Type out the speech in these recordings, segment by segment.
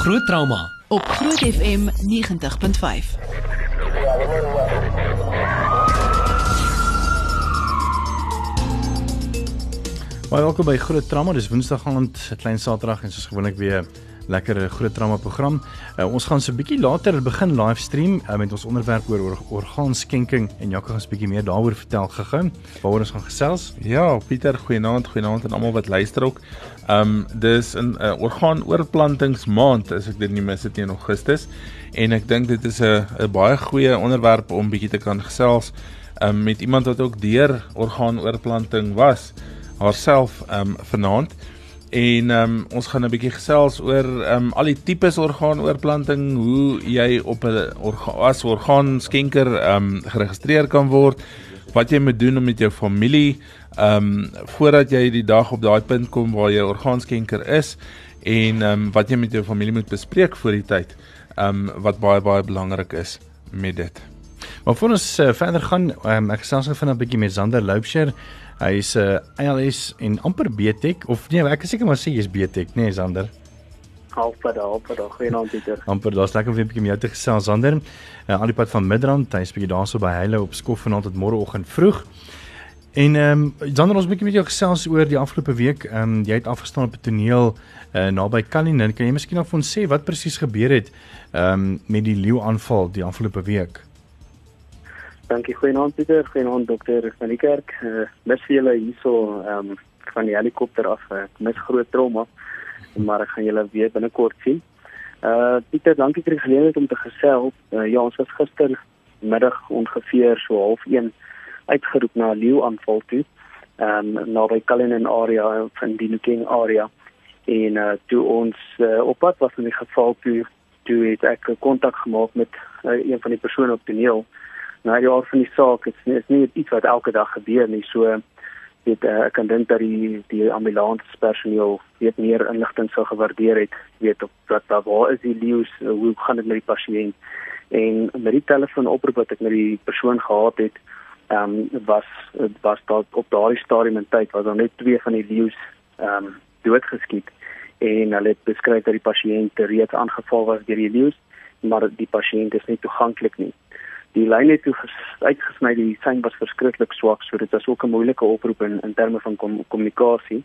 Groot trauma op Groot FM 90.5. Baie welkom by Groot Trauma. Dis Woensdag aand, 'n klein Saterdag en soos gewoonlik weer lekker Groot Trauma program. Uh, ons gaan so 'n bietjie later begin livestream uh, met ons onderwerp oor or orgaanskenking en Jacques gaan 'n bietjie meer daaroor vertel gegaan. Waaroor ons gaan gesels? Ja, Pieter, goeienaand, goeienaand aan almal wat luister ook. Ehm um, dis 'n uh, orgaanoorplantingsmaand as ek dit nie mis het in Augustus en ek dink dit is 'n 'n baie goeie onderwerp om bietjie te kan gesels um, met iemand wat ook deur orgaanoorplanting was haarself ehm um, vanaand en ehm um, ons gaan 'n bietjie gesels oor ehm um, al die tipes orgaanoorplanting, hoe jy op 'n orga as orgaanskenker ehm um, geregistreer kan word, wat jy moet doen om met jou familie ehm um, voordat jy die dag op daai punt kom waar jy orgaanskenker is en ehm um, wat jy met jou familie moet bespreek voor die tyd ehm um, wat baie baie belangrik is met dit. Maar voor ons uh, verder gaan, um, ek gesels gou 'n bietjie met Zander Loubser. Hy is 'n uh, eh, ALS en amper BTech of nee, ek is seker maar sê jy's BTech, nee Zander. Halfpad, halfpad, goeienaand Pieter. Amper, daar's lekker om weer 'n bietjie met jou te gesels Zander. Uh, aan die pad van Midrand, hy's bietjie daarso by Heile op skof vanaand tot môreoggend vroeg. En ehm um, Zander, ons bietjie met jou gesels oor die afgelope week. Ehm um, jy het afgestaan op 'n toneel uh, naby Kalinin. Kan jy miskien nog vir ons sê wat presies gebeur het ehm um, met die leeu aanval die afgelope week? Dankie goeienaand Pieter, goeienaand dokter van die kerk. Uh, mis vir julle hierso ehm um, van die helikopter af. Ek mis groot trauma, maar ek gaan julle weer binnekort sien. Uh Pieter, dankie vir die geleentheid om te gesels. Uh, ja, ons was gister middag ongeveer so 0.5 uitgeroep na 'n leeu aanval toe. Ehm um, na by Kalinin area van die Nuking area en uh toe ons uh, op pad was in die geval toe toe het ek kontak gemaak met uh, een van die persone op die toneel nou die aard van die saak is is nie iets wat elke dag gebeur nie so weet uh, ek kan dink dat die die ambulanspersoneel weet meer inligting sou gewaardeer het weet op wat daar waar is die leeu's uh, hoe gaan dit met die pasiënt? En met die telefoonoproep wat ek met die persoon gehad het ehm um, was was daar op daardie stadium in tyd was daar net twee van die leeu's ehm um, doodgeskiet. En hulle het beskryf dat die pasiënt reeds aangeval was deur die leeu's maar die pasiënt is nie toeganklik nie die lyn het toe uitgesny die sein was verskriklik swak so dit was ook 'n moeilike oproep in in terme van kom, kommunikasie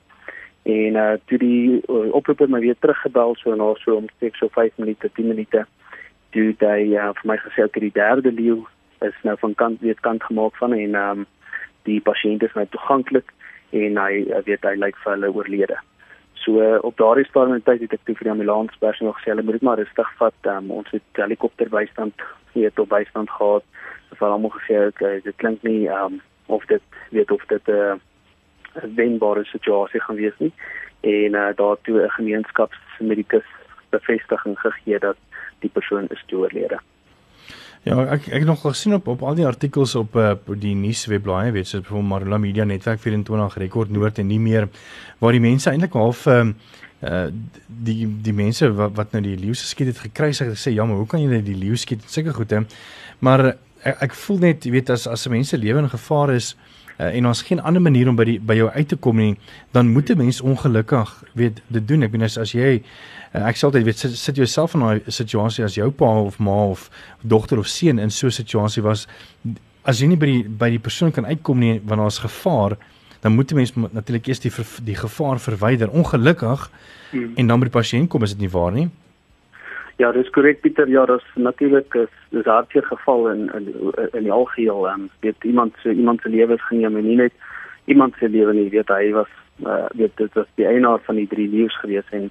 en uh toe die uh, oproep het my weer teruggebel so na so omstreeks so 5 minute 10 minute toe hy uh, vir my gesê dat die derde leeu is nou van kant weet kant gemaak van en um die pasiënt is nou toeganklik en hy weet hy lyk vir hulle oorlede So uh, op daardie stadium tyd het ek toe vir die ambulanspersoneel gesê hulle moet maar rustig vat. Um, ons het helikopter bystand weet op bystand gehad. Dit was almal gesê okay, dit klink nie um, of dit weet of dit 'n uh, wenbare situasie gaan wees nie. En uh, daartoe 'n gemeenskapsmedikus bevestiging gegee dat die persoon is oorlede. Ja, ek ek het nog gesien op op al die artikels op uh, die nuuswebblaaie, weet jy, vir Marula Media Netwerk 24 rekord noord en nie meer waar die mense eintlik half uh, uh die die mense wat wat nou die leeu se skiet het gekry sê sê ja maar hoe kan jy die leeu skiet? Sulke goede maar ek, ek voel net jy weet as as 'n mens se lewe in gevaar is uh, en ons geen ander manier om by die by jou uit te kom nie dan moet 'n mens ongelukkig weet dit doen ek bedoel as, as jy uh, ek sê altyd weet sit, sit jouself in 'n situasie as jou pa of ma of dogter of seun in so 'n situasie was as jy nie by die by die persoon kan uitkom nie wanneer daar's gevaar dan moet die mens natuurlik eers die die gevaar verwyder. Ongelukkig hmm. en dan by die pasiënt kom is dit nie waar nie. Ja, dis korrek Pieter. Ja, dis natuurlik is dis hartseer geval in in in die algeheel. Ehm um, weet iemand se iemand se lewe geneem en nie net iemand se lewe nie. Weet hy was uh, weet dit was die eienaar van die drie leeu's gewees en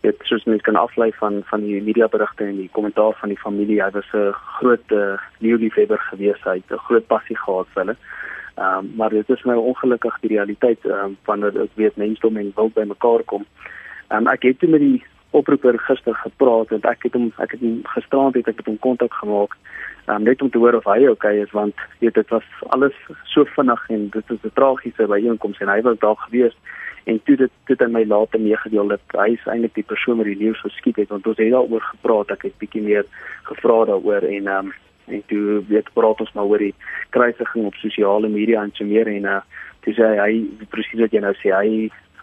dit soos mens kan aflei van van die media berigte en die kommentaar van die familie. Hy was 'n groot uh, leeuliefhebber gewees. Hy het 'n groot passie gehad vir hulle. Ehm um, maar dit is nou ongelukkig die realiteit ehm um, wanneer ek weet mensdom en wil by mekaar kom. Ehm um, ek het toe met die oproeper gister gepraat en ek het hom ek het hom gisterand het ek met hom kontak gemaak um, net om te hoor of hy okay is want weet dit was alles so vinnig en dit is 'n tragiese byeenkoms en hy was daar gewees en toe dit dit aan my later meegedeel dat hy is eintlik die persoon wat die leeu geskiet het want ons het daaroor gepraat ek het bietjie meer gevra daaroor en um, en toe weet praat ons maar oor die kruisiging op sosiale media en so meer en uh toe sê hy, hy presies wat jy nou sê hy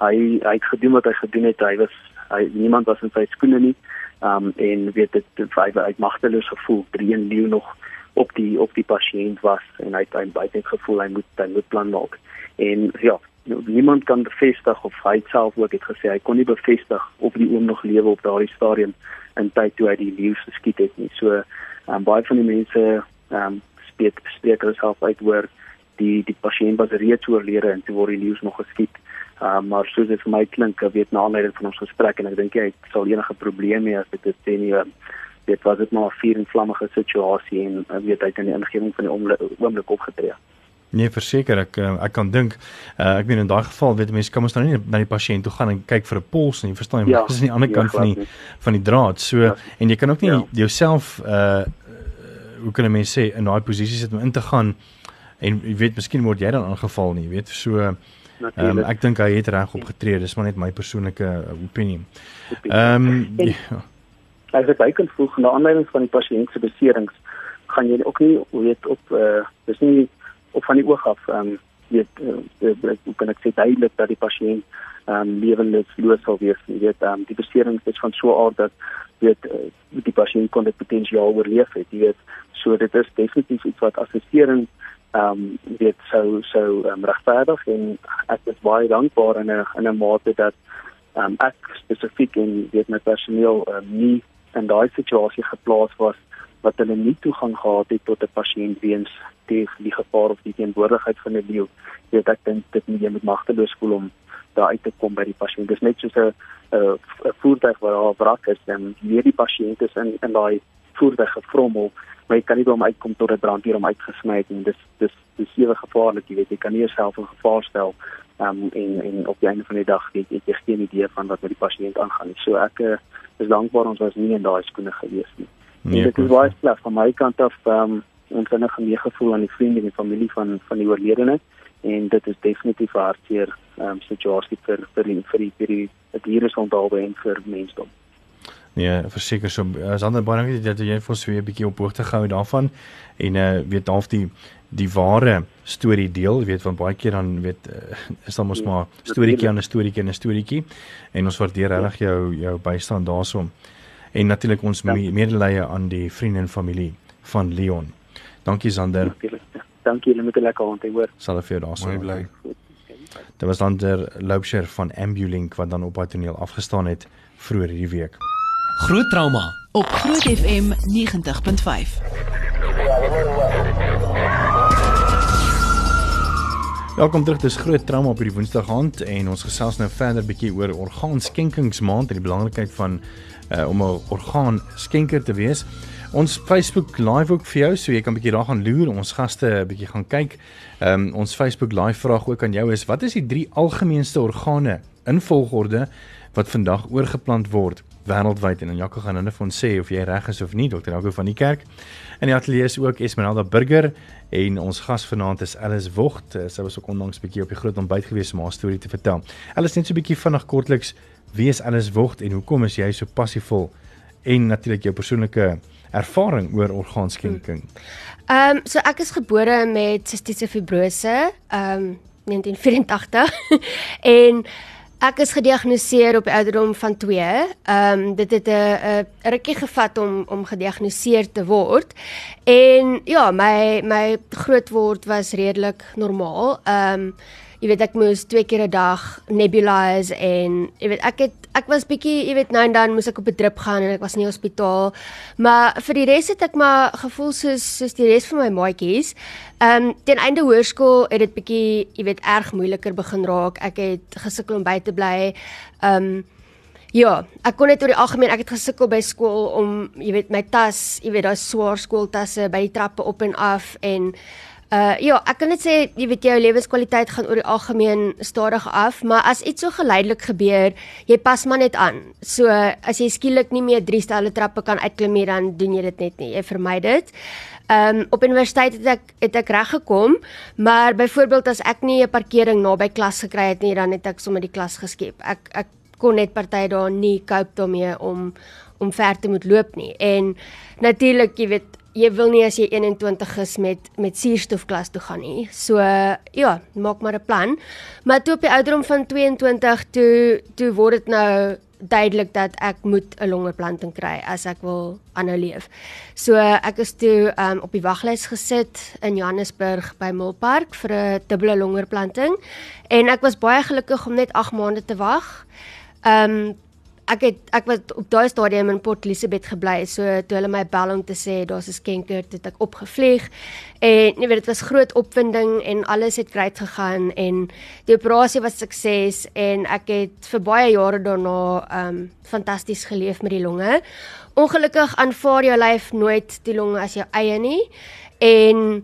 hy hy het gedoen wat hy gedoen het hy was hy niemand was in sy skoene nie. Ehm um, en weet dit hy het magteloos gevoel. Dreen leeu nog op die op die pasiënt was en hy het hy baie gevoel hy moet hy moet plan maak. En ja, niemand kan bevestig of hy self ook het gesê hy kon nie bevestig of die oom nog lewe op daardie stadium in tyd toe hy die leeu geskiet het nie. So ehm um, baie van die mense ehm um, spreek spreek hulle self uit oor die die pasiënt was reeds oorlede en toe word die leeu nog geskiet. Um, maar soos dit vir my klink, ek weet na aanleiding van ons gesprek en ek dink hy sal enige probleem hê as dit sê nie ehm, dit was dit maar 'n vuur en vlammige situasie en weet hy in die ingewing van die oomblik opgetree. Nee, verseker ek eh, ek kan dink uh, ek meen in daai geval weet mense kan ons nou nie na die pasiënt toe gaan en kyk vir 'n pols nie, verstaan jy? Ja, dis aan die ander ja, kant van die van die draad. So ja. en jy kan ook nie ja. jouself uh hoe kan 'n mens sê in daai posisie sit om in te gaan en jy weet miskien word jy dan aangeval nie, weet. So um, ek dink hy het reg opgetree, dis maar net my persoonlike opinie. Ehm um, ja. As ek kan voeg na aanleiding van die pasiënt se beserings gaan jy ook nie weet op uh dis nie op van die oog af ehm um, weet uh, hoe kan ek sê duidelik dat die pasiënt ehm um, lewensloos sal wees jy weet ehm um, die besering is van so 'n aard dat weet uh, die pasiënt kon dit potensiaal oorleef het jy weet. So dit is definitief iets wat assessering ehm um, weet sou sou um, regverdig en ek is baie dankbaar in 'n in 'n mate dat ehm um, ek spesifiek en weet my personeel um, nie in daai situasie geplaas was wat hulle nie toegang gehad het tot 'n pasiënt weens die die gevaar of die teenwoordigheid van 'n leeu. Jy weet ek dink dit nie jy moet magteloos voel om daar uit te kom by die pasiënt. Dit is net soos 'n 'n voertuig waar daar wrak is en weer die pasiënt is in in daai voertuig gefrommel, maar jy kan nie by hom uitkom tot 'n brandweer om uitgesny het en dis dis dis sewe gevaarlik, jy weet jy kan nie jouself in gevaar stel um, en en op die einde van die dag het jy geen idee van wat met die pasiënt aangaan nie. So ek uh, is dankbaar ons was nie in daai skoene gewees nie. Nee, dit is baie sleg van my kant af um ons het 'n gemeegevoel aan die vriende en die familie van van die oorledene en dit is definitief 'n hartseer um situasie vir vir die vir die vir die virus onthaalwe en vir mensdom. Nee, verseker so as ander baie dankie dat jy vir ons weer 'n bietjie op hoogte gehou daarvan en uh weet half die die ware storie deel, weet van baie keer dan weet uh, is dan mos ja, maar storieetjie aan 'n storieetjie en 'n storieetjie en ons waardeer regtig jou jou bystand daarsoom en natuurlik ons ja. medelee aan die vriende en familie van Leon. Dankie Sander. Dankie, julle moet 'n lekker aand hê hoor. Sal vir jou daarso. Mooi bly. Dit was dan der Loubser van Ambulink wat dan op haar toneel afgestaan het vroeër hierdie week. Groot trauma op Groot FM 90.5. Welkom terug. Dis groot trauma op hierdie Woensdag aand en ons gesels nou verder bietjie oor orgaanskenkingsmaand en die belangrikheid van uh, om 'n orgaan skenker te wees. Ons Facebook live ook vir jou, so jy kan 'n bietjie daar gaan loer, ons gaste 'n bietjie gaan kyk. Ehm um, ons Facebook live vraag ook aan jou is: Wat is die drie algemeenste organe in volgorde wat vandag oorgeplant word wêreldwyd? En dan Jaco gaan hulle vir ons sê of jy reg is of nie, Dr. Jaco van die kerk. In die ateljee is ook Esmeralda Burger en ons gas vanaand is Alice Vogt. Sy was ook onlangs bietjie op die groot ontbyt gewees om haar storie te vertel. Alice net so 'n bietjie vinnig kortliks wie is Alice Vogt en hoekom is jy so passievol en natuurlik jou persoonlike ervaring oor orgaanskenking. Ehm um, so ek is gebore met sistiese fibrose ehm um, 1984 en ek is gediagnoseer op ouderdom van 2. Ehm um, dit het 'n 'n rukkie gevat om om gediagnoseer te word. En ja, my my grootword was redelik normaal. Ehm um, jy weet ek moes twee keer 'n dag nebulize en jy weet ek het ek was bietjie jy weet nou en dan moes ek op 'n drip gaan en ek was in die hospitaal. Maar vir die res het ek maar gevoel soos soos die res van my maatjies. Ehm um, teen einde hoërskool het dit bietjie jy weet erg moeiliker begin raak. Ek het gesukkel om by te bly. Ehm um, Ja, ek kon net oor die algemeen ek het gesukkel by skool om jy weet my tas, jy weet daai swaar skooltasse by die trappe op en af en Uh ja, ek kan net sê jy weet jou lewenskwaliteit gaan oor die algemeen stadig af, maar as iets so geleidelik gebeur, jy pas maar net aan. So as jy skielik nie meer drie stelle trappe kan uitklim nie, dan doen jy dit net nie. Jy vermy dit. Um op universiteit het ek het ek reg gekom, maar byvoorbeeld as ek nie 'n parkering naby klas gekry het nie, dan het ek sommer die klas geskep. Ek ek kon net party daar nie cope daarmee om om ver te moet loop nie. En natuurlik, jy weet, jy wil nie as jy 21 is met met suurstof klas toe gaan nie. So ja, maak maar 'n plan. Maar toe op die ouderdom van 22 toe toe word dit nou duidelik dat ek moet 'n longoorplanting kry as ek wil aanhou leef. So ek is toe um, op die waglys gesit in Johannesburg by Milpark vir 'n dubbele longoorplanting en ek was baie gelukkig om net 8 maande te wag. Ehm um, ek het ek was op daai stadium in Port Elizabeth gebly. So toe hulle my bel om te sê daar's 'n skenker, het ek opgevlieg. En jy weet dit was groot opwinding en alles het great gegaan en die operasie was sukses en ek het vir baie jare daarna um fantasties geleef met die longe. Ongelukkig aanvaar jou lyf nooit die longe as jou eie nie. En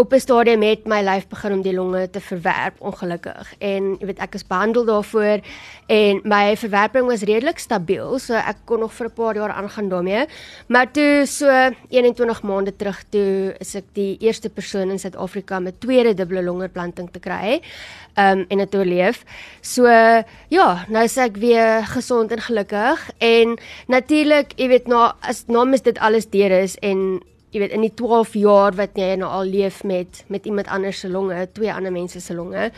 op 'n stadium het my lyf begin om die longe te verwerp ongelukkig. En jy weet ek is behandel daarvoor en my verwerping was redelik stabiel so ek kon nog vir 'n paar jaar aangaan daarmee. Maar toe so 21 maande terug toe is ek die eerste persoon in Suid-Afrika met tweede dubbele longoorplanting te kry um, en dit oorleef. So ja nou is ek weer gesond en gelukkig. En natuurlik jy weet nou as nou mis dit alles deur is en jy weet in die 12 jaar wat jy nou al leef met met iemand anders se longe, twee ander mense se longe,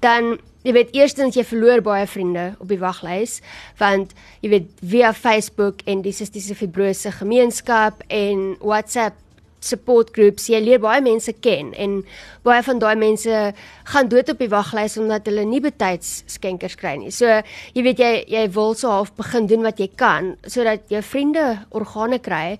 dan jy weet eerstens jy verloor baie vriende op die waglys want jy weet via Facebook en die sistiese fibrose gemeenskap en WhatsApp support groups jy leer baie mense ken en baie van daai mense gaan dood op die waglys omdat hulle nie betyds skenkers kry nie. So jy weet jy jy wil so half begin doen wat jy kan sodat jou vriende organe kry.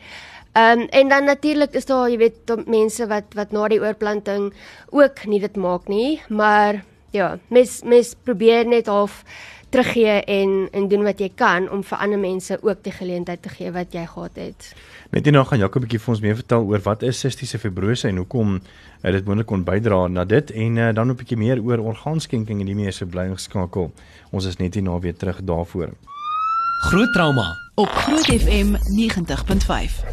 Ehm um, en dan natuurlik is daar, jy weet, mense wat wat na die oorplanting ook nie dit maak nie, maar ja, mes mes probeer net half teruggee en en doen wat jy kan om vir ander mense ook die geleentheid te gee wat jy gehad het. Net hierna gaan Jakob 'n bietjie vir ons meer vertel oor wat is sistiese fibrose en hoekom uh, dit moontlik kon bydra na dit en uh, dan 'n bietjie meer oor orgaanskenking en die meeste bly geskakel. Ons is net hierna weer terug daarvoor. Groot trauma op Groot FM 90.5.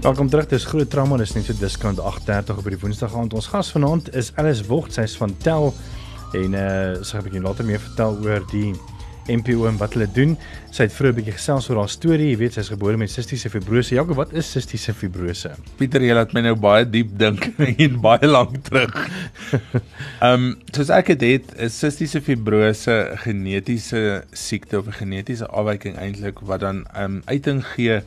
Welkom terug. Dis groot trauma. Dis net so diskant 8:30 op die Woensdag aand. Ons gas vanaand is Alice Vogt. Sy's van Tel en uh sy gaan 'n bietjie later meer vertel oor die MPO en wat hulle doen. Sy het vroeër 'n bietjie gesels oor haar storie. Jy weet, sy's gebore met sistiese fibrose. Jakob, wat is sistiese fibrose? Pieter, jy laat my nou baie diep dink en baie lank terug. Ehm, um, soos ek dit het, is sistiese fibrose 'n genetiese siekte of 'n genetiese afwyking eintlik wat dan ehm um, uiting gee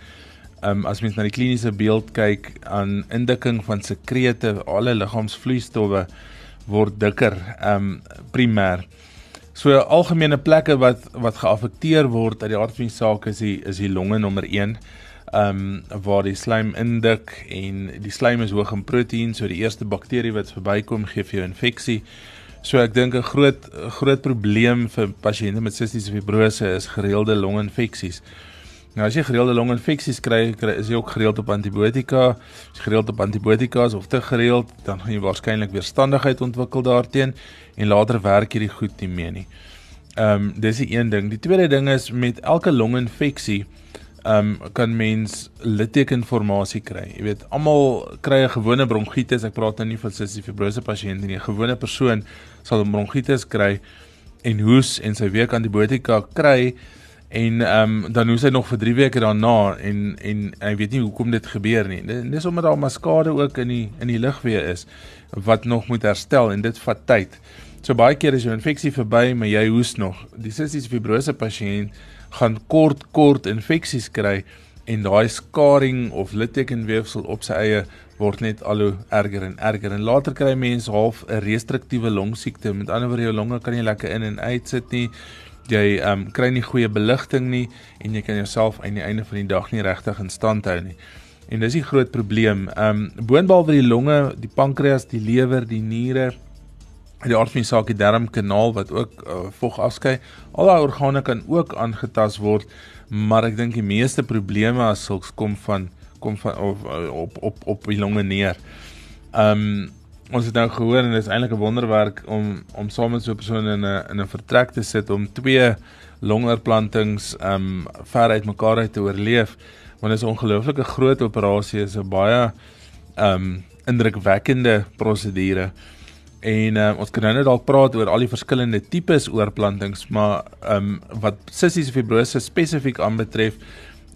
Ehm um, as mens na die kliniese beeld kyk aan indikking van sekrete, alle liggaamsvloeistowwe word dikker ehm um, primêr. So algemene plekke wat wat geaffekteer word uit die aard van die saak is die is die longe nommer 1. Ehm um, waar die slaim indik en die slaim is hoog in proteïen, so die eerste bakterie wat verbykom gee vir jou infeksie. So ek dink 'n groot groot probleem vir pasiënte met sistiese fibrose is gereelde longinfeksies. Nou as jy gereelde longinfeksies kry, kry is jy ook gereeld op antibiotika. As jy gereeld op antibiotika is of te gereeld, dan gaan jy waarskynlik weerstandigheid ontwikkel daarteenoor en later werk hierdie goed nie meer nie. Ehm um, dis die een ding. Die tweede ding is met elke longinfeksie ehm um, kan mens littekenformasie kry. Jy weet, almal kry 'n gewone bronkietis. Ek praat nou nie van cystic fibrose pasiënte nie. 'n Gewone persoon sal 'n bronkietis kry en hoes en sy week antibiotika kry en ehm um, dan hoes hy nog vir 3 weke daarna en en hy weet nie hoekom dit gebeur nie. Dis omdat daar maskade ook in die in die lugweë is wat nog moet herstel en dit vat tyd. So baie keer is jou infeksie verby, maar jy hoes nog. Die sistiese fibrose pasiënt gaan kort kort infeksies kry en daai skaring of littekenweefsel op sy eie word net al hoe erger en erger en later kry mense half 'n restriktiewe longsiekte. Met ander woorde jou longe kan nie lekker in en uit sit nie jy ehm um, kry nie goeie beligting nie en jy kan jouself aan die einde van die dag nie regtig in stand hou nie. En dis die groot probleem. Ehm um, boonbehalwe die longe, die pankreas, die lewer, die niere, die aard van die saak die darmkanaal wat ook uh, vog afskei, al daai organe kan ook aangetast word, maar ek dink die meeste probleme as sulks kom van kom van of, op op op die longe neer. Ehm um, ons het nou gehoor en dit is eintlik 'n wonderwerk om om saam met so 'n persoon in 'n in 'n vertrek te sit om twee longoorplantings um ver uit mekaar uit te oorleef want dit is 'n ongelooflike groot operasie is 'n baie um indrukwekkende prosedure. En um, ons kan nou net dalk praat oor al die verskillende tipes oorplantings maar um wat sissies fibrose spesifiek aanbetref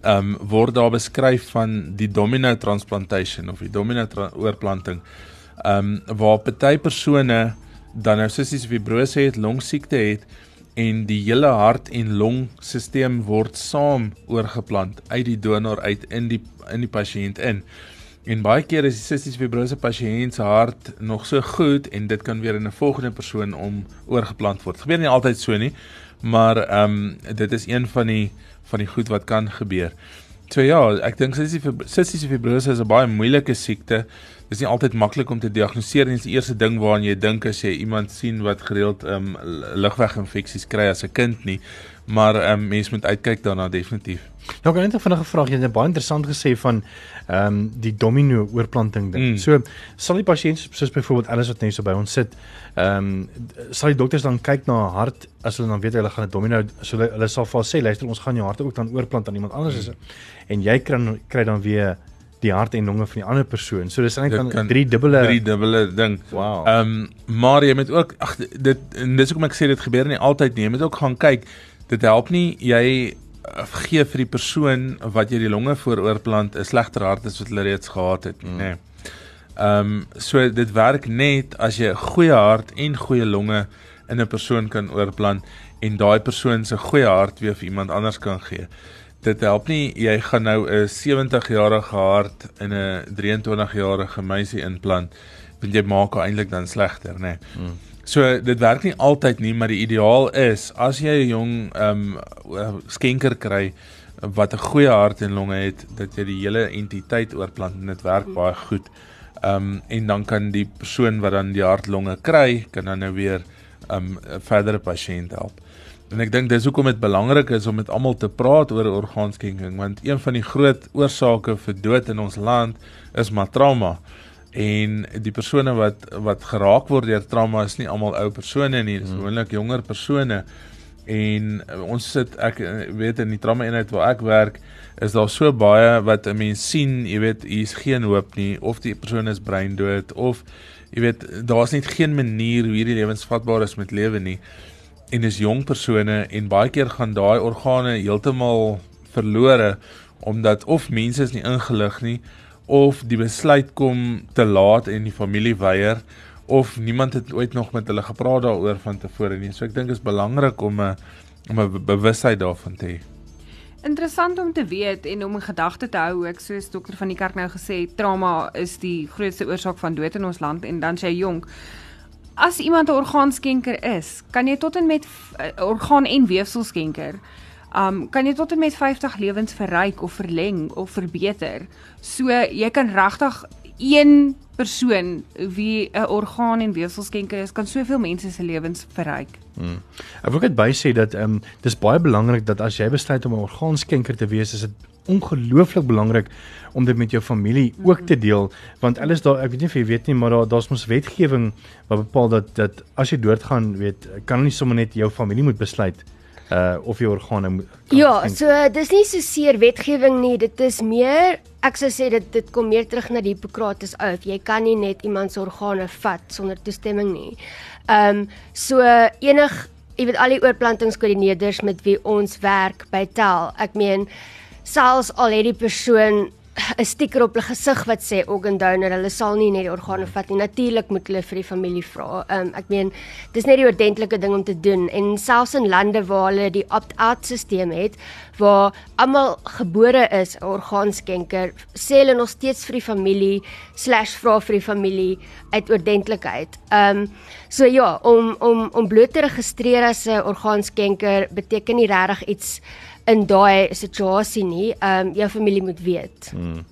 um word daar beskryf van die domino transplantation of die domino oorplanting ehm um, waar party persone dan nou sissies fibrose het, longsiekte het en die hele hart en longstelsel word saam oorgeplant uit die donor uit in die in die pasiënt in. En baie keer is die sissies fibrose pasiënt se hart nog so goed en dit kan weer in 'n volgende persoon om oorgeplant word. Gebeur nie altyd so nie, maar ehm um, dit is een van die van die goed wat kan gebeur. So ja, ek dink sissies fibrose is 'n baie moeilike siekte dis nie altyd maklik om te diagnoseer nie. Die eerste ding waaraan jy dink as jy iemand sien wat gereeld ehm um, lugweginfeksies kry as 'n kind nie, maar ehm um, mens moet uitkyk daarna definitief. Ja, ek het net vanaand gevra, jy het baie interessant gesê van ehm um, die domino oorplanting ding. Mm. So sal die pasiënt soos byvoorbeeld alles wat net so by ons sit, ehm um, sal die dokters dan kyk na hart as hulle dan weet hulle gaan 'n domino so hulle, hulle sal vir sê luister ons gaan jou hart ook dan oorplant aan iemand anders mm. en jy kry kry dan weer die hart en longe van die ander persoon. So dis eintlik dan drie dubbele drie dubbele ding. Wow. Ehm um, maar jy moet ook ag dit en dis hoekom ek sê dit gebeur nie altyd nie. Jy moet ook gaan kyk. Dit help nie jy eh, gee vir die persoon wat jy die longe vooroorplant 'n slegter hart as wat hulle reeds gehad het nie, mm. nê. Nee. Ehm um, so dit werk net as jy 'n goeie hart en goeie longe in 'n persoon kan oorplant en daai persoon se goeie hart weer vir iemand anders kan gee dit help nie jy gaan nou 'n 70 jarige hart in 'n 23 jarige meisie inplant want jy maak haar eintlik dan slegter nê. Nee. Hmm. So dit werk nie altyd nie, maar die ideaal is as jy 'n jong ehm um, skenker kry wat 'n goeie hart en longe het dat jy die hele entiteit oorplant en dit werk baie goed. Ehm um, en dan kan die persoon wat dan die hartlonge kry, kan dan nou weer ehm um, 'n verdere pasiënt help. En ek dink dis hoekom dit belangrik is om met almal te praat oor orgaanskenking want een van die groot oorsake vir dood in ons land is maar trauma. En die persone wat wat geraak word deur trauma is nie almal ou persone nie, dis hmm. gewoonlik jonger persone. En ons sit ek weet in die trauma eenheid waar ek werk, is daar so baie wat 'n mens sien, jy weet, hier's geen hoop nie of die persoon is breindood of jy weet, daar's net geen manier hoe hierdie lewensvatbaar is met lewe nie en dis jong persone en baie keer gaan daai organe heeltemal verlore omdat of mense is nie ingelig nie of die besluit kom te laat en die familie weier of niemand het ooit nog met hulle gepraat daaroor van tevore nie. So ek dink dit is belangrik om 'n om 'n bewustheid daarvan te hê. Interessant om te weet en om 'n gedagte te hou ook soos dokter van die kerk nou gesê het, trauma is die grootste oorsaak van dood in ons land en dan sy jonk as iemand 'n orgaanskenker is, kan jy tot en met uh, orgaan en weefselskenker, um kan jy tot en met 50 lewens verryk of verleng of verbeter. So jy kan regtig een persoon wie 'n orgaan en weefselskenker is, kan soveel mense se lewens verryk. Hmm. Ek wil net by sê dat ehm um, dis baie belangrik dat as jy besluit om 'n orgaanskenker te wees, is dit ongelooflik belangrik om dit met jou familie ook te deel want alles daar ek weet nie of jy weet nie maar daar daar's mos wetgewing wat bepaal dat dat as jy doodgaan weet kan nie sommer net jou familie moet besluit uh of jy organe moet Ja, so dis nie so seer wetgewing nie, dit is meer ek sou sê dit dit kom meer terug na die Hippokrates oath. Jy kan nie net iemand se organe vat sonder toestemming nie. Ehm um, so enig jy weet al die oorplantingskoördineerders met wie ons werk by Tel. Ek meen selfs al het die persoon 'n stiker op hulle gesig wat sê organ donor, hulle sal nie net die organe vat nie. Natuurlik moet hulle vir die familie vra. Um, ek meen, dis net die ordentlike ding om te doen en selfs in lande waar hulle die opt-out stelsel het waar almal gebore is 'n orgaanskenker, sê hulle nog steeds vir die familie vra vir die familie uit ordentlikheid. Ehm um, so ja, om om om bloot te registreer as 'n orgaanskenker beteken nie regtig iets in daai situasie nie. Ehm um, jou familie moet weet. Hmm.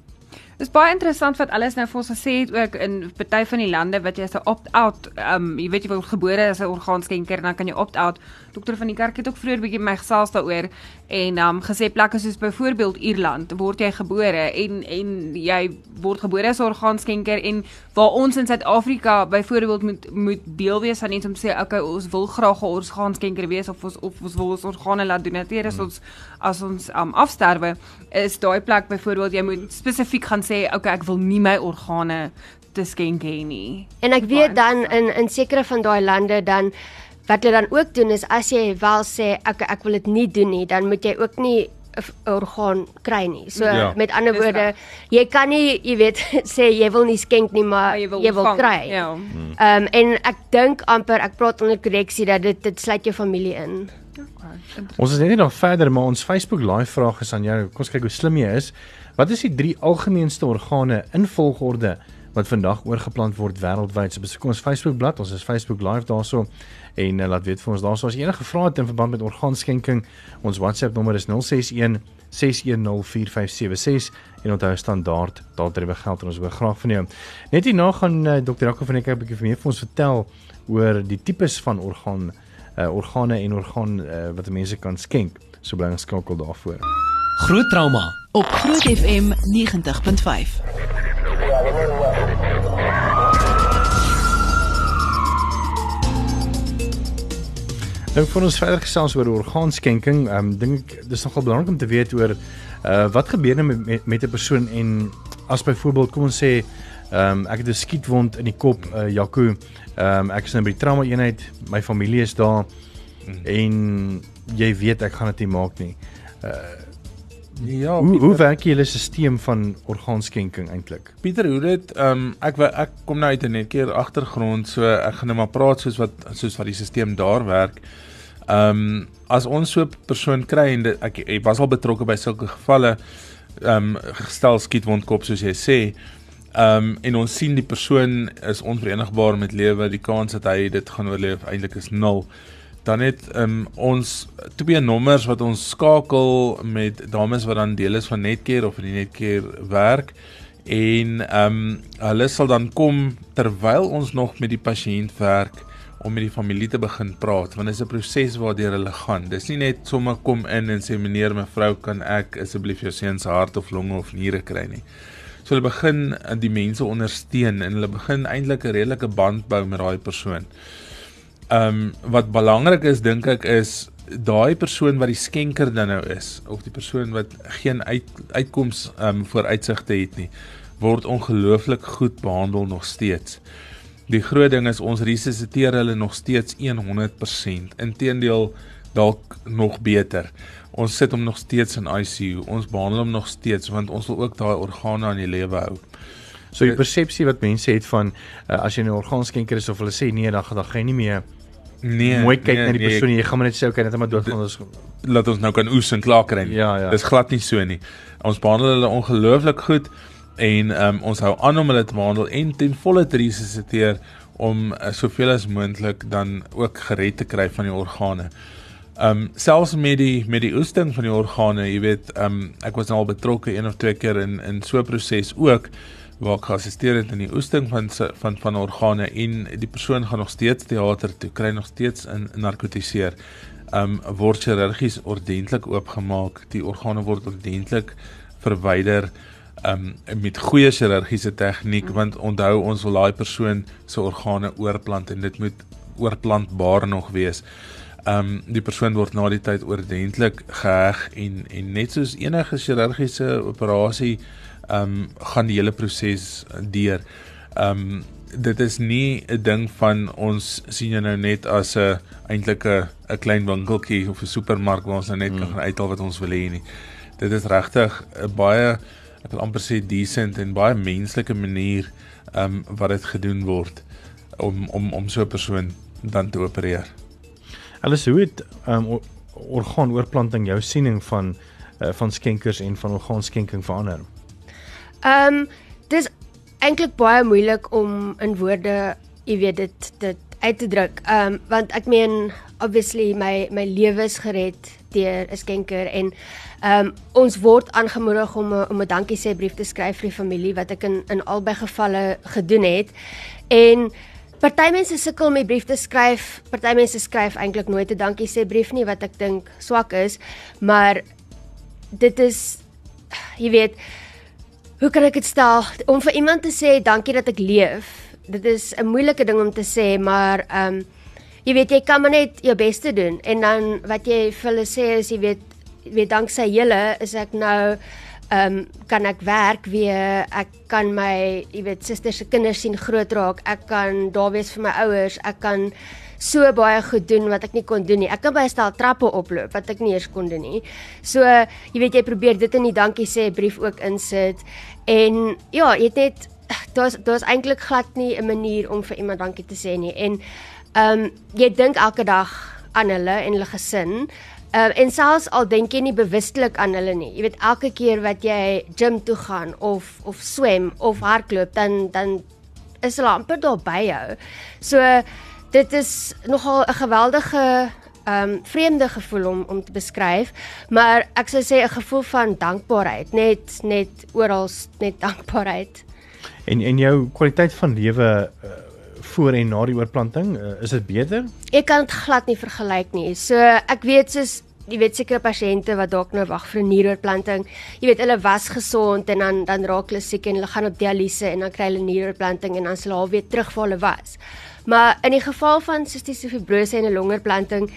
Dit is baie interessant wat alles nou vir ons gesê het ook in party van die lande wat jy as 'n opt-out, ehm um, jy weet jy word gebore as 'n orgaanskenker, dan kan jy opt-out. Dokter van die kerk het ook vroeër bietjie my gesels daaroor en ehm um, gesê plekke soos byvoorbeeld Ierland word jy gebore en en jy word gebore as 'n orgaanskenker en waar ons in Suid-Afrika byvoorbeeld moet moet deel wees van iets om sê okay, ons wil graag 'n orgaanskenker wees of ons of ons wil ons organe laat doneer as hmm. ons as ons um, afsterwe, is daai plek byvoorbeeld jy moet spesifiek gaan sê okay ek wil nie my organe te skenk hê nie. En ek weet dan in in sekere van daai lande dan wat hulle dan ook doen is as jy wel sê ek ek wil dit nie doen nie, dan moet jy ook nie 'n orgaan kry nie. So Ja, met ander woorde, jy kan nie, jy weet, sê jy wil nie skenk nie, maar Maar jy wil, jy wil kry. Ja. Ehm um, en ek dink amper ek praat onder korreksie dat dit dit sluit jou familie in. Ons is net nie nog verder, maar ons Facebook live vraag is aan jou. Kom ons kyk hoe slim jy is. Wat is die drie algemeenste organe in volgorde wat vandag oorgeplant word wêreldwyd? So besoek ons Facebook bladsy, ons is Facebook live daarso en uh, laat weet vir ons daarso as jy enige vrae in verband met orgaanskenking. Ons WhatsApp nommer is 061 6104576 en onthou standaard daardie geld en ons hoor graag van jou. Net hierna gaan uh, Dr. Jaco van Eker 'n bietjie meer vir ons vertel oor die tipes van orgaan uh, organe en orgaan uh, wat mense kan skenk. So bly geskakel daarvoor. Groot trauma op Groot FM 90.5. Nou vir ons verder gesels oor orgaanskenking, ehm um, dink ek dis nogal belangrik om te weet oor uh wat gebeur nou met met, met 'n persoon en as byvoorbeeld kom ons sê ehm um, ek het 'n skietwond in die kop, uh Jaco, ehm um, ek is nou by die trauma eenheid, my familie is daar en jy weet ek gaan dit nie maak nie. Ja, Hoe Pieter, hoe werk julle stelsel van orgaanskenking eintlik? Pieter, hoe dit ehm um, ek ek kom nou uit 'n net keer agtergrond, so ek gaan nou maar praat soos wat soos wat die stelsel daar werk. Ehm um, as ons so 'n persoon kry en dit, ek, ek was al betrokke by sulke gevalle ehm um, gestel skietwondkop soos jy sê. Ehm um, en ons sien die persoon is onverenigbaar met lewe, die kans dat hy dit gaan oorleef eintlik is nul. Dan het um, ons twee nommers wat ons skakel met dames wat dan deel is van Netcare of in die Netcare werk en ehm um, hulle sal dan kom terwyl ons nog met die pasiënt werk om met die familie te begin praat want dit is 'n proses waardeur hulle gaan. Dis nie net sommer kom in en sê meneer mevrou kan ek asseblief jou seun se hart of longe of niere kry nie. So hulle begin uh, die mense ondersteun en hulle begin eintlik 'n redelike band bou met daai persoon. Ehm um, wat belangrik is dink ek is daai persoon wat die skenker dan nou is of die persoon wat geen uit, uitkoms ehm um, vooruitsigte het nie word ongelooflik goed behandel nog steeds. Die groot ding is ons resusciteer hulle nog steeds 100%. Inteendeel dalk nog beter. Ons sit hom nog steeds in ICU. Ons behandel hom nog steeds want ons wil ook daai organe aan die lewe hou. So die persepsie wat mense het van uh, as jy 'n orgaanskenker is of hulle sê nee, dan dan gaan jy nie meer Nee, mooi kyk nee, na die nee, persoon nie. Jy gaan maar net sê okay, net maar dood gaan ons laat ons nou kan oes en klaar kry. nie. Ja, ja. Dis glad nie so nie. Ons behandel hulle ongelooflik goed en um, ons hou aan om hulle te behandel en ten volle te resusciteer om uh, soveel as moontlik dan ook gered te kry van die organe. Um selfs met die met die oesting van die organe, jy weet, um ek was nou al betrokke een of twee keer in in so 'n proses ook waar ek geassisteer het in die oesting van van van organe en die persoon gaan nog steeds teater toe, kry nog steeds in narkotiseer. Um word chirurgies ordentlik oopgemaak, die organe word ordentlik verwyder um met goeie chirurgiese tegniek want onthou ons wil daai persoon se organe oorplant en dit moet oorplantbaar nog wees. Um die persoon word na die tyd ordentlik geheg en en net soos enige chirurgiese operasie um gaan die hele proses deur. Um dit is nie 'n ding van ons sien jou nou net as 'n eintlik 'n 'n klein winkeltjie of 'n supermark waar ons nou net mm. kan gaan uithaal wat ons wil hê nie. Dit is regtig 'n baie ek wil amper sê decent en baie menslike manier um wat dit gedoen word om om om so 'n persoon dan te opereer. Alles hoe het um, or- orgaanoorplanting jou siening van uh, van skenkers en van orgaanskenking verander? Ehm um, dis eintlik baie moeilik om in woorde, jy weet dit dit uit te druk. Ehm um, want ek meen obviously my my lewe is gered deur 'n skenker en ehm um, ons word aangemoedig om 'n om 'n dankie sê brief te skryf vir die familie wat ek in in albei gevalle gedoen het. En Party mense sukkel met brief te skryf. Party mense skryf eintlik nooit 'n dankie sê brief nie wat ek dink swak is, maar dit is jy weet hoe kan ek dit stel om vir iemand te sê dankie dat ek leef. Dit is 'n moeilike ding om te sê, maar ehm um, jy weet jy kan maar net jou bes te doen. En dan wat jy vir hulle sê is jy weet weet danksy julle is ek nou ehm um, kan ek werk weer. Ek kan my jy weet susters se kinders sien groot raak. Ek kan daar wees vir my ouers. Ek kan so baie goed doen wat ek nie kon doen nie. Ek kan 'n stel trappe oploop wat ek nie eers kon doen nie. So jy weet jy probeer dit in die dankie sê brief ook insit en ja, jy het net daar's daar's eintlik glad nie 'n manier om vir iemand dankie te sê nie. En ehm um, jy dink elke dag aan hulle en hulle gesin. Uh, en selfs al dink jy nie bewustelik aan hulle nie. Jy weet elke keer wat jy gym toe gaan of of swem of hardloop dan dan is hulle amper daar by jou. So dit is nogal 'n geweldige ehm um, vreemde gevoel om om te beskryf, maar ek sou sê 'n gevoel van dankbaarheid, net net oral net dankbaarheid. En en jou kwaliteit van lewe uh, voor en na die oorplanting, uh, is dit beter? Ek kan dit glad nie vergelyk nie. So ek weet soos jy weet sekere pasiënte wat dalk nou wag vir 'n nieroorplanting. Jy weet hulle was gesond en dan dan raak hulle siek en hulle gaan op dialyse en dan kry hulle nieroorplanting en dan sal hulle weer terug waar hulle was. Maar in die geval van sistiese fibrose en 'n longoorplanting,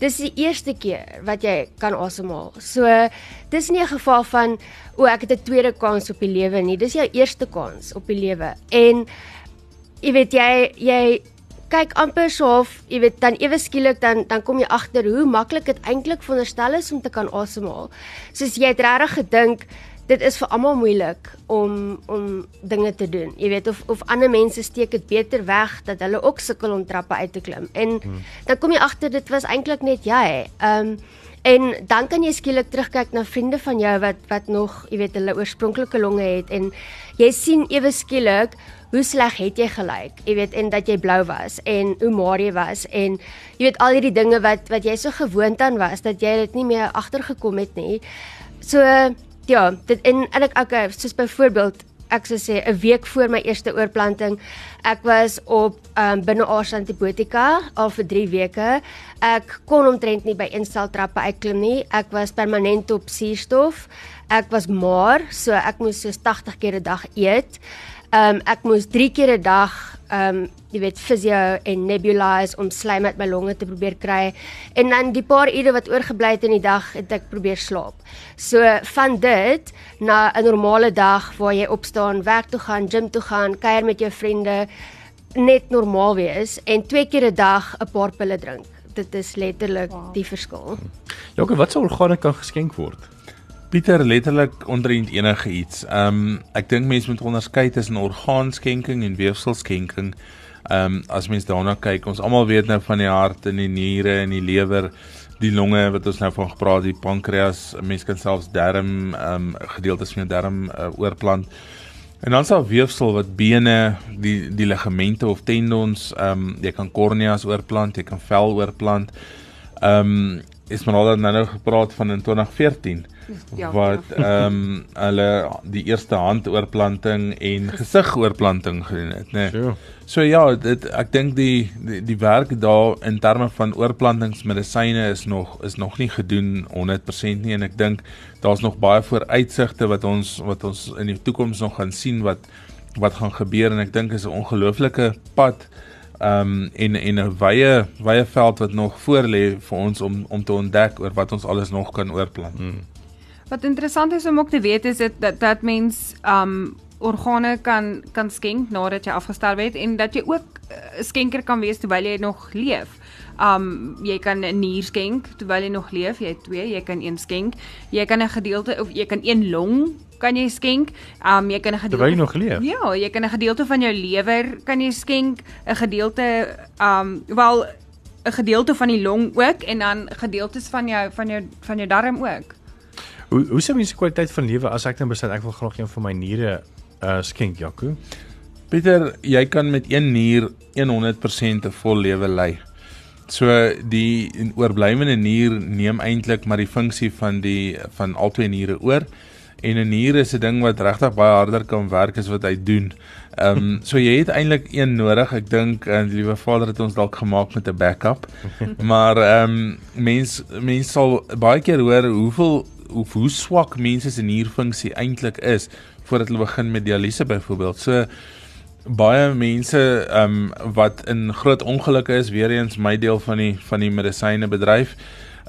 dis die eerste keer wat jy kan asemhaal. So dis nie 'n geval van o, ek het 'n tweede kans op die lewe nie. Dis jou eerste kans op die lewe. En jy weet jy jy kyk amper so of jy weet dan ewe skielik dan dan kom jy agter hoe maklik dit eintlik veronderstel is om te kan asemhaal. Soos jy het regtig gedink dit is vir almal moeilik om om dinge te doen. Jy weet of of ander mense steek dit beter weg dat hulle ook sukkel om trappe uit te klim. En hmm. dan kom jy agter dit was eintlik net jy. Ehm um, en dan kan jy skielik terugkyk na vriende van jou wat wat nog, jy weet, hulle oorspronklike longe het en jy sien ewe skielik hoe sleg het jy gelyk? Jy weet en dat jy blou was en hoe maar jy was en jy weet al hierdie dinge wat wat jy so gewoond aan was dat jy dit nie meer agtergekom het nie. So ja, dit en ek okay, soos byvoorbeeld ek sou sê 'n week voor my eerste oorplanting, ek was op um, binne-aars antibiotika al vir 3 weke. Ek kon omtrent nie by insteltrappe uitklim nie. Ek was permanent op suurstof. Ek was maar, so ek moes so 80 keer 'n dag eet. Ehm um, ek moes 3 keer 'n dag ehm um, jy weet fisio en nebulize om slijm uit my longe te probeer kry en dan die paar ure wat oorgebly het in die dag het ek probeer slaap. So van dit na 'n normale dag waar jy opstaan, werk toe gaan, gym toe gaan, kuier met jou vriende, net normaal wees en twee keer 'n dag 'n paar pille drink. Dit is letterlik wow. die verskil. Ja, wat sou organe kan geskenk word? Pieter letterlik onderend enige iets. Ehm um, ek dink mense moet onderskei tussen orgaanskenking en weefselskenking. Ehm um, as mens daarna kyk, ons almal weet nou van die hart en die niere en die lewer, die longe wat ons nou van gepraat, die pankreas, mense kan selfs darm ehm um, gedeeltes van jou darm uh, oorplant. En dan sal weefsel wat bene, die die ligamente of tendons, ehm um, jy kan korneas oorplant, jy kan vel oorplant. Ehm um, is maar al nou gepraat van in 2014 ja, wat ja. ehm ja. um, hulle die eerste handoorplanting en gesigoorplanting gedoen het, né? Nee. So ja, dit ek dink die, die die werk daar in terme van oorplantingsmedisyne is nog is nog nie gedoen 100% nie en ek dink daar's nog baie vooruitsigte wat ons wat ons in die toekoms nog gaan sien wat wat gaan gebeur en ek dink is 'n ongelooflike pad um en en 'n wye wye veld wat nog voor lê vir ons om om te ontdek oor wat ons alles nog kan oorplant. Hmm. Wat interessant is om ook te weet is dit dat dat mens um organe kan kan skenk nadat jy afgestorf het en dat jy ook 'n uh, skenker kan wees terwyl jy nog leef. Um jy kan 'n nier skenk terwyl jy nog leef, jy het twee, jy kan een skenk. Jy kan 'n gedeelte of jy kan een long kan jy skenk. Um jy kan 'n gedeelte terwyl jy nog leef. Ja, jy kan 'n gedeelte van jou lewer kan jy skenk, 'n gedeelte um wel 'n gedeelte van die long ook en dan gedeeltes van jou van jou van jou darm ook. Hoe hoe sou mens kwaliteit van lewe as ek dan besluit ek wil graag een van my niere uh skenk Jaco? Pieter, jy kan met een nier 100% 'n vol lewe lei. So die oorblywende nier neem eintlik maar die funksie van die van albei niere oor en 'n nier is 'n ding wat regtig baie harder kan werk as wat hy doen. Ehm um, so jy het eintlik een nodig. Ek dink uh, die liewe Vader het ons dalk gemaak met 'n backup. maar ehm um, mens mens sal baie keer hoor hoeveel hoe hoe swak mense se nierfunksie eintlik is voordat hulle begin met dialyse byvoorbeeld. So baie mense ehm um, wat in groot ongelukke is, weer eens my deel van die van die medisyne bedryf,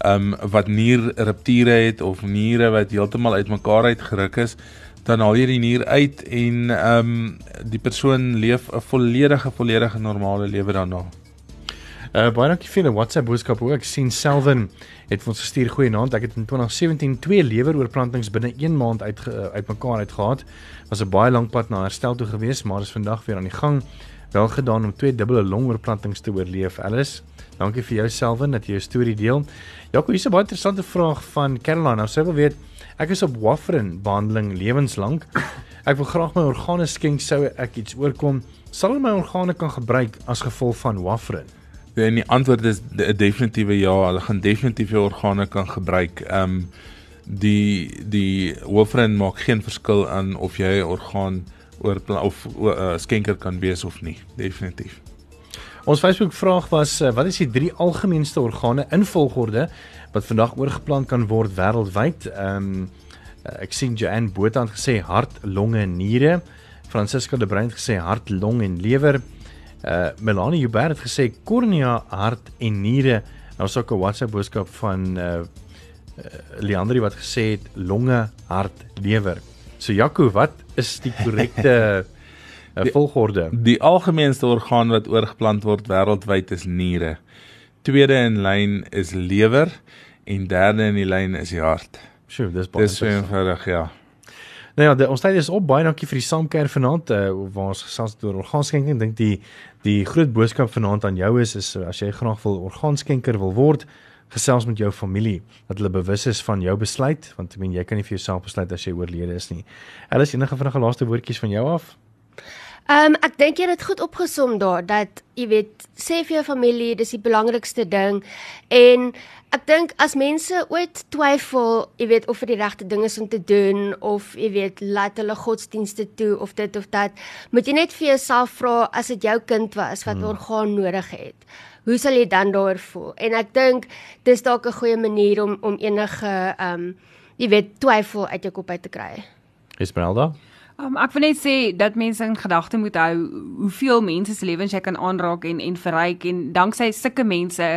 ehm um, wat nierrupture het of niere wat heeltemal uitmekaar uitgeruk is, dan haal jy die nier uit en ehm um, die persoon leef 'n volledige volledige normale lewe daarna. Uh baie dankie vir 'n WhatsApp boodskap ook. Sien Selwyn het ons gestuur goeienaand. Ek het in 2017 twee leweroorplantings binne 1 maand uit uitmekaar uitgehad. Was 'n baie lank pad na herstel toe gewees, maar is vandag weer aan die gang. Wel gedaan om twee dubbele longoorplantings te oorleef, Alice. Dankie vir jou Selwyn dat jy jou storie deel. Jaco, hier's 'n baie interessante vraag van Caroline. Nou sy wil weet, ek is op warfarin behandeling lewenslank. Ek wil graag my organe skenk sou ek iets oorkom. Sal my organe kan gebruik as gevolg van warfarin? En die antwoord is 'n definitiewe ja. Hulle gaan definitief jou organe kan gebruik. Ehm um, die die warfarin maak geen verskil aan of jy 'n orgaan oor of uh, skenker kan wees of nie. Definitief. Ons Facebook vraag was uh, wat is die drie algemeenste organe in volgorde wat vandag oorgeplant kan word wêreldwyd? Ehm um, ek sien Joanne Botha het gesê hart, longe en niere. Francisca de Bruin het gesê hart, long en lewer. Uh Melanie Hubert het gesê kornea, hart en niere. Nou is ook 'n WhatsApp boodskap van uh, uh Leandri wat gesê het longe, hart, lewer. So Jaco, wat is die korrekte uh, volgorde? Die, die algemeenste orgaan wat oorgeplant word wêreldwyd is niere. Tweede in lyn is lewer en derde in die lyn is die hart. Sjoe, dis baie Dis so eenvoudig, ja. Nou ja, die, ons tyd is op. Baie dankie vir die saamkeer vanaand uh, waar ons gesels oor orgaanskenking. Dink die die groot boodskap vanaand aan jou is is as jy graag wil orgaanskenker wil word, gesels met jou familie dat hulle bewus is van jou besluit want ek meen jy kan nie vir jouself besluit as jy oorlede is nie. Is enige vinnige laaste woordjies van jou af? Ehm um, ek dink jy het dit goed opgesom daar dat jy weet sê vir jou familie dis die belangrikste ding en ek dink as mense ooit twyfel, jy weet of dit die regte ding is om te doen of jy weet laat hulle godsdienste toe of dit of dat, moet jy net vir jouself vra as dit jou kind was wat hmm. orgaan nodig het. Hoe sal jy dan daar voel? En ek dink dis dalk 'n goeie manier om om enige ehm um, jy weet twyfel uit jou kop uit te kry. Esmeralda? Um, ek wil net sê dat mense in gedagte moet hou hoeveel mense se lewens jy kan aanraak en en verryk en danksy sulke mense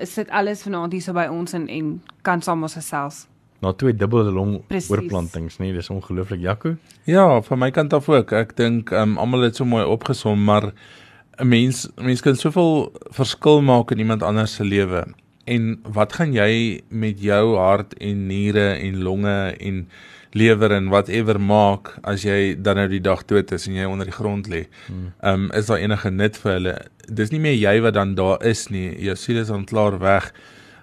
is dit alles vanaand hier so by ons en en kan saam ons gesels. Na twee dubbele long oorplantings, nee, dis ongelooflik Jaco. Ja, van my kant af ook. Ek dink um, almal het so mooi opgesom, maar 'n mens mens kan soveel verskil maak in iemand anders se lewe. En wat gaan jy met jou hart en niere en longe en lewer en whatever maak as jy dan nou die dag dood is en jy onder die grond lê. Hmm. Ehm um, is daar enige nut vir hulle? Dis nie meer jy wat dan daar is nie. Jou siel is dan klaar weg.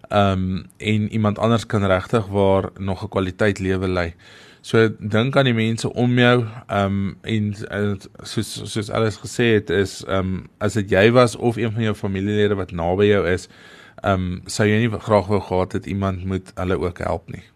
Ehm um, en iemand anders kan regtig waar nog 'n kwaliteit lewe lei. So dink aan die mense om jou ehm um, en, en soos soos alles gesê het is ehm um, as dit jy was of een van jou familielede wat naby jou is, ehm um, sou jy nie graag wou gehad het iemand moet hulle ook help nie.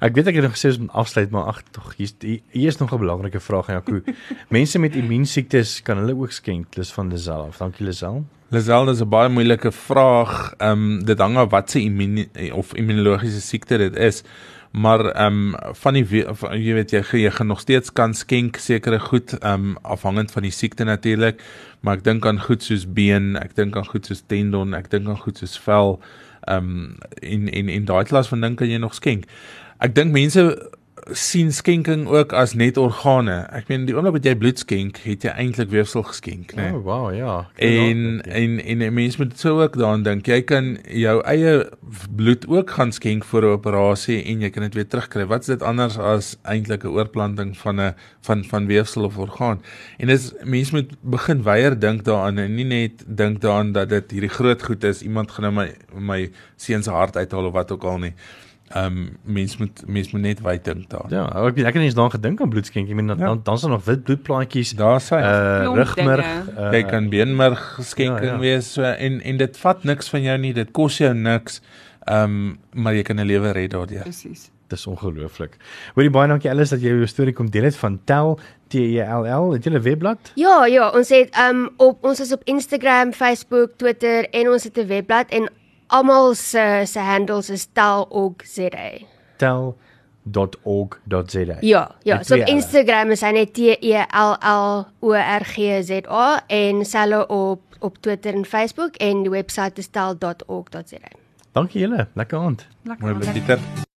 Ek weet ek het nog gesê ons moet afsluit, maar ag tog, hier hier is nog 'n belangrike vraag aan Jaco. Mense met immuunsiektes kan hulle ook skenk, dis van Lisel. Dankie Lisel. Lisel, dis 'n baie moeilike vraag. Ehm um, dit hang af wat se immuun of immunologiese siekte dit is. Maar ehm um, van die jy weet jy jy gaan nog steeds kan skenk sekere goed ehm um, afhangend van die siekte natuurlik, maar ek dink aan goed soos been, ek dink aan goed soos tendon, ek dink aan goed soos vel ehm um, en en en daai klas van ding kan jy nog skenk. Ek dink mense sien skenking ook as net organe. Ek meen die oomblik wat jy bloed skenk, het jy eintlik weefsel geskenk, né? Nee? Oh, wow, ja. En, en en en mense moet so ook daaraan dink. Jy kan jou eie bloed ook gaan skenk vir 'n operasie en jy kan dit weer terugkry. Wat is dit anders as eintlik 'n oorplanting van 'n van van weefsel of orgaan? En dis mense moet begin weier dink daaraan en nie net dink daaraan dat dit hierdie groot goed is. Iemand gaan nou my my seun se hart uithaal of wat ook al nie. Ehm um, mens moet mens moet net wyd dink daar. Ja, ek ek het nie eens daaraan gedink aan bloedskenk. Ek meen dan ja. dan dan is daar nog wit bloedplaatjies. Daar sê uh, rugmerg, uh, jy kan beenmerg skenking ja, ja. wees so en en dit vat niks van jou nie. Dit kos jou niks. Ehm um, maar jy kan 'n lewe red daardeur. Presies. Dis ongelooflik. Hoorie baie dankie Alice dat jy jou storie kom deel het van Tel T E L L. Het jy 'n webblad? Ja, ja, ons het um op ons is op Instagram, Facebook, Twitter en ons het 'n webblad en almal se se handles is tel.org.za. tel.org.za. Ja, ja, so op Instagram is hy net T E L L O R G Z A en selle op op Twitter en Facebook en die webwerf is tel.org.za. Dankie julle, lekker aand. Lekker. Mooi Pieter.